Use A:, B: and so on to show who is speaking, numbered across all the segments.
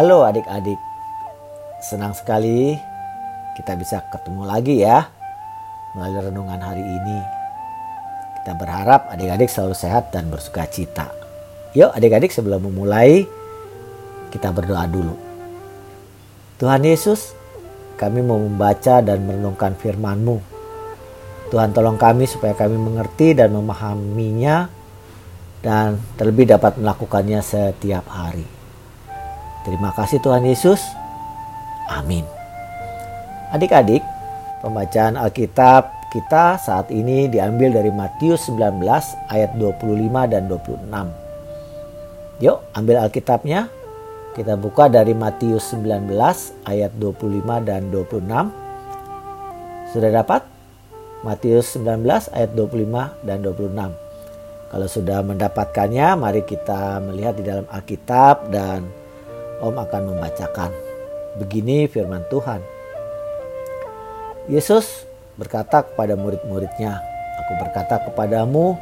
A: Halo adik-adik, senang sekali kita bisa ketemu lagi ya melalui renungan hari ini. Kita berharap adik-adik selalu sehat dan bersuka cita. Yuk adik-adik sebelum memulai kita berdoa dulu. Tuhan Yesus, kami mau membaca dan merenungkan firman-Mu. Tuhan tolong kami supaya kami mengerti dan memahaminya dan terlebih dapat melakukannya setiap hari. Terima kasih Tuhan Yesus. Amin. Adik-adik, pembacaan Alkitab kita saat ini diambil dari Matius 19 ayat 25 dan 26. Yuk, ambil Alkitabnya. Kita buka dari Matius 19 ayat 25 dan 26. Sudah dapat? Matius 19 ayat 25 dan 26. Kalau sudah mendapatkannya, mari kita melihat di dalam Alkitab dan Om akan membacakan. Begini firman Tuhan. Yesus berkata kepada murid-muridnya, Aku berkata kepadamu,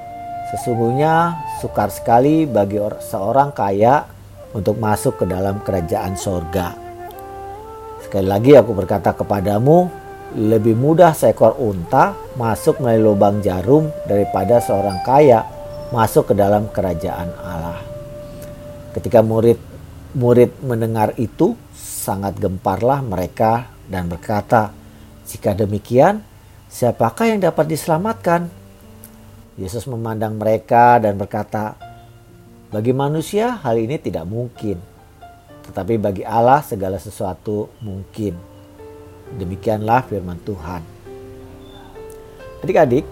A: sesungguhnya sukar sekali bagi seorang kaya untuk masuk ke dalam kerajaan sorga. Sekali lagi aku berkata kepadamu, lebih mudah seekor unta masuk melalui lubang jarum daripada seorang kaya masuk ke dalam kerajaan Allah. Ketika murid Murid mendengar itu sangat gemparlah mereka dan berkata, "Jika demikian, siapakah yang dapat diselamatkan?" Yesus memandang mereka dan berkata, "Bagi manusia hal ini tidak mungkin, tetapi bagi Allah segala sesuatu mungkin." Demikianlah firman Tuhan. Adik-adik,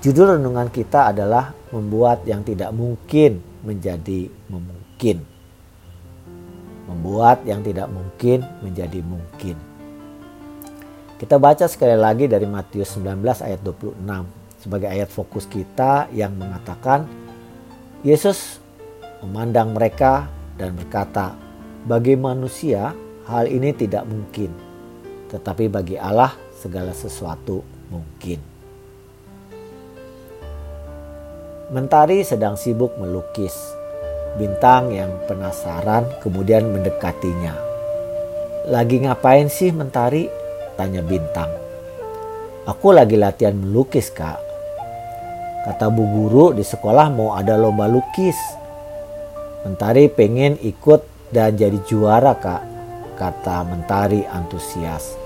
A: judul renungan kita adalah membuat yang tidak mungkin menjadi memungkin membuat yang tidak mungkin menjadi mungkin. Kita baca sekali lagi dari Matius 19 ayat 26 sebagai ayat fokus kita yang mengatakan Yesus memandang mereka dan berkata, "Bagi manusia hal ini tidak mungkin, tetapi bagi Allah segala sesuatu mungkin." Mentari sedang sibuk melukis Bintang yang penasaran kemudian mendekatinya. Lagi ngapain sih Mentari? Tanya Bintang. Aku lagi latihan melukis kak. Kata bu guru di sekolah mau ada lomba lukis. Mentari pengen ikut dan jadi juara kak. Kata Mentari antusias.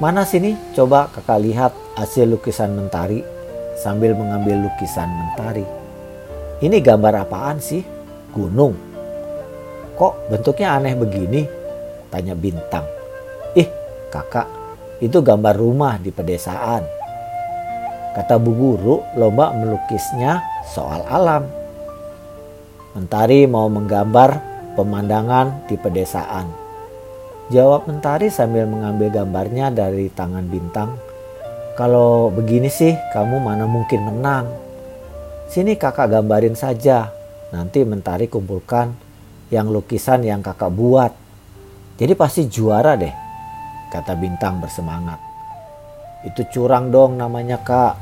A: Mana sini coba kakak lihat hasil lukisan Mentari sambil mengambil lukisan Mentari. Ini gambar apaan sih? Gunung. Kok bentuknya aneh begini? Tanya Bintang. Ih, kakak, itu gambar rumah di pedesaan. Kata bu guru, lomba melukisnya soal alam. Mentari mau menggambar pemandangan di pedesaan. Jawab Mentari sambil mengambil gambarnya dari tangan Bintang. Kalau begini sih, kamu mana mungkin menang. Sini kakak gambarin saja. Nanti mentari kumpulkan yang lukisan yang kakak buat. Jadi pasti juara deh, kata Bintang bersemangat. Itu curang dong namanya kak.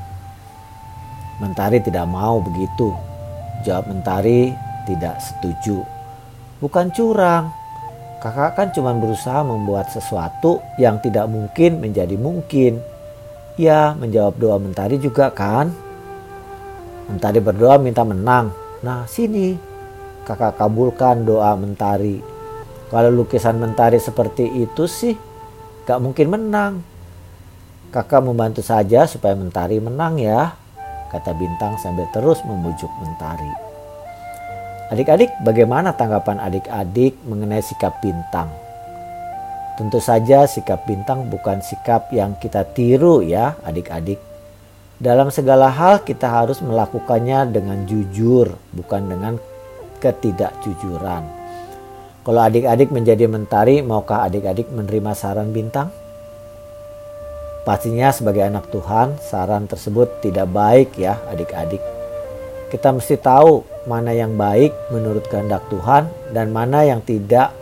A: Mentari tidak mau begitu. Jawab Mentari tidak setuju. Bukan curang. Kakak kan cuma berusaha membuat sesuatu yang tidak mungkin menjadi mungkin. Ya, menjawab doa Mentari juga kan. Mentari berdoa minta menang. Nah sini kakak kabulkan doa Mentari. Kalau lukisan Mentari seperti itu sih gak mungkin menang. Kakak membantu saja supaya Mentari menang ya, kata Bintang sambil terus membujuk Mentari. Adik-adik, bagaimana tanggapan adik-adik mengenai sikap Bintang? Tentu saja sikap Bintang bukan sikap yang kita tiru ya adik-adik. Dalam segala hal kita harus melakukannya dengan jujur, bukan dengan ketidakjujuran. Kalau adik-adik menjadi mentari, maukah adik-adik menerima saran bintang? Pastinya sebagai anak Tuhan, saran tersebut tidak baik ya adik-adik. Kita mesti tahu mana yang baik menurut kehendak Tuhan dan mana yang tidak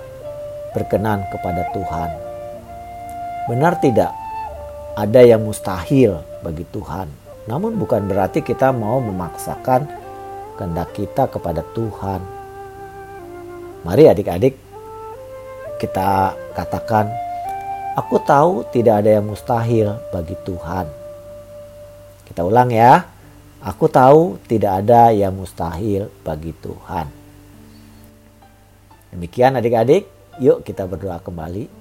A: berkenan kepada Tuhan. Benar tidak? Ada yang mustahil bagi Tuhan. Namun bukan berarti kita mau memaksakan kehendak kita kepada Tuhan. Mari adik-adik kita katakan, aku tahu tidak ada yang mustahil bagi Tuhan. Kita ulang ya. Aku tahu tidak ada yang mustahil bagi Tuhan. Demikian adik-adik, yuk kita berdoa kembali.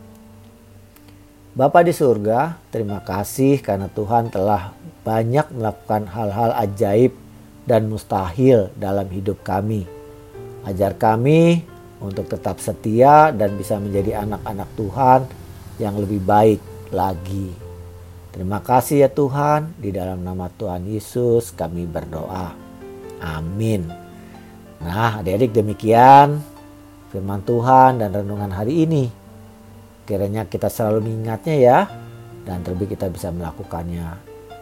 A: Bapa di surga, terima kasih karena Tuhan telah banyak melakukan hal-hal ajaib dan mustahil dalam hidup kami. Ajar kami untuk tetap setia dan bisa menjadi anak-anak Tuhan yang lebih baik lagi. Terima kasih ya Tuhan, di dalam nama Tuhan Yesus kami berdoa. Amin. Nah, adik-adik demikian firman Tuhan dan renungan hari ini. Kiranya kita selalu mengingatnya ya, dan terlebih kita bisa melakukannya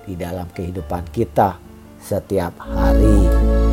A: di dalam kehidupan kita setiap hari.